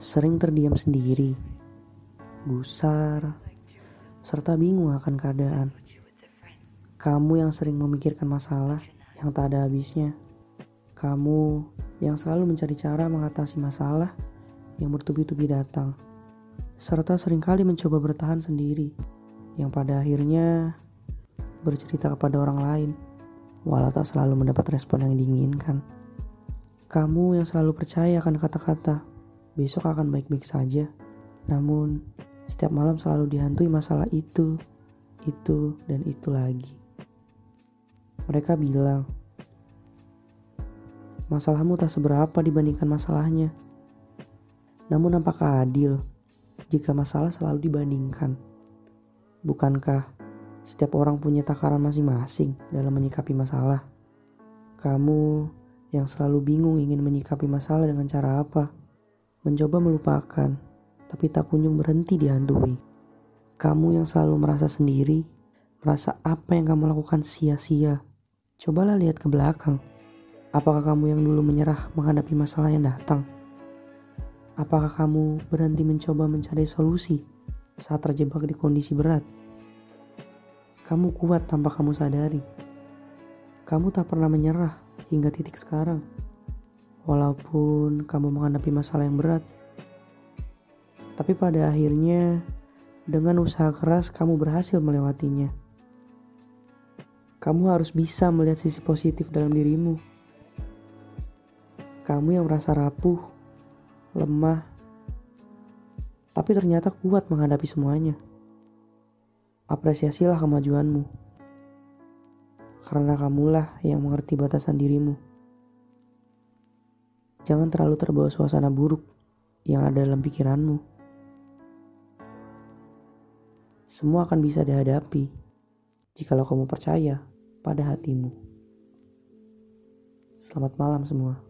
sering terdiam sendiri, gusar, serta bingung akan keadaan. Kamu yang sering memikirkan masalah yang tak ada habisnya. Kamu yang selalu mencari cara mengatasi masalah yang bertubi-tubi datang. Serta sering kali mencoba bertahan sendiri yang pada akhirnya bercerita kepada orang lain walau tak selalu mendapat respon yang diinginkan. Kamu yang selalu percaya akan kata-kata, besok akan baik-baik saja. Namun, setiap malam selalu dihantui masalah itu, itu, dan itu lagi. Mereka bilang, masalahmu tak seberapa dibandingkan masalahnya. Namun apakah adil jika masalah selalu dibandingkan? Bukankah setiap orang punya takaran masing-masing dalam menyikapi masalah? Kamu yang selalu bingung ingin menyikapi masalah dengan cara apa. Mencoba melupakan, tapi tak kunjung berhenti dihantui. Kamu yang selalu merasa sendiri, merasa apa yang kamu lakukan sia-sia. Cobalah lihat ke belakang. Apakah kamu yang dulu menyerah menghadapi masalah yang datang? Apakah kamu berhenti mencoba mencari solusi saat terjebak di kondisi berat? Kamu kuat tanpa kamu sadari. Kamu tak pernah menyerah hingga titik sekarang. Walaupun kamu menghadapi masalah yang berat, tapi pada akhirnya dengan usaha keras kamu berhasil melewatinya. Kamu harus bisa melihat sisi positif dalam dirimu. Kamu yang merasa rapuh, lemah, tapi ternyata kuat menghadapi semuanya. Apresiasilah kemajuanmu karena kamulah yang mengerti batasan dirimu. Jangan terlalu terbawa suasana buruk yang ada dalam pikiranmu. Semua akan bisa dihadapi jikalau kamu percaya pada hatimu. Selamat malam semua.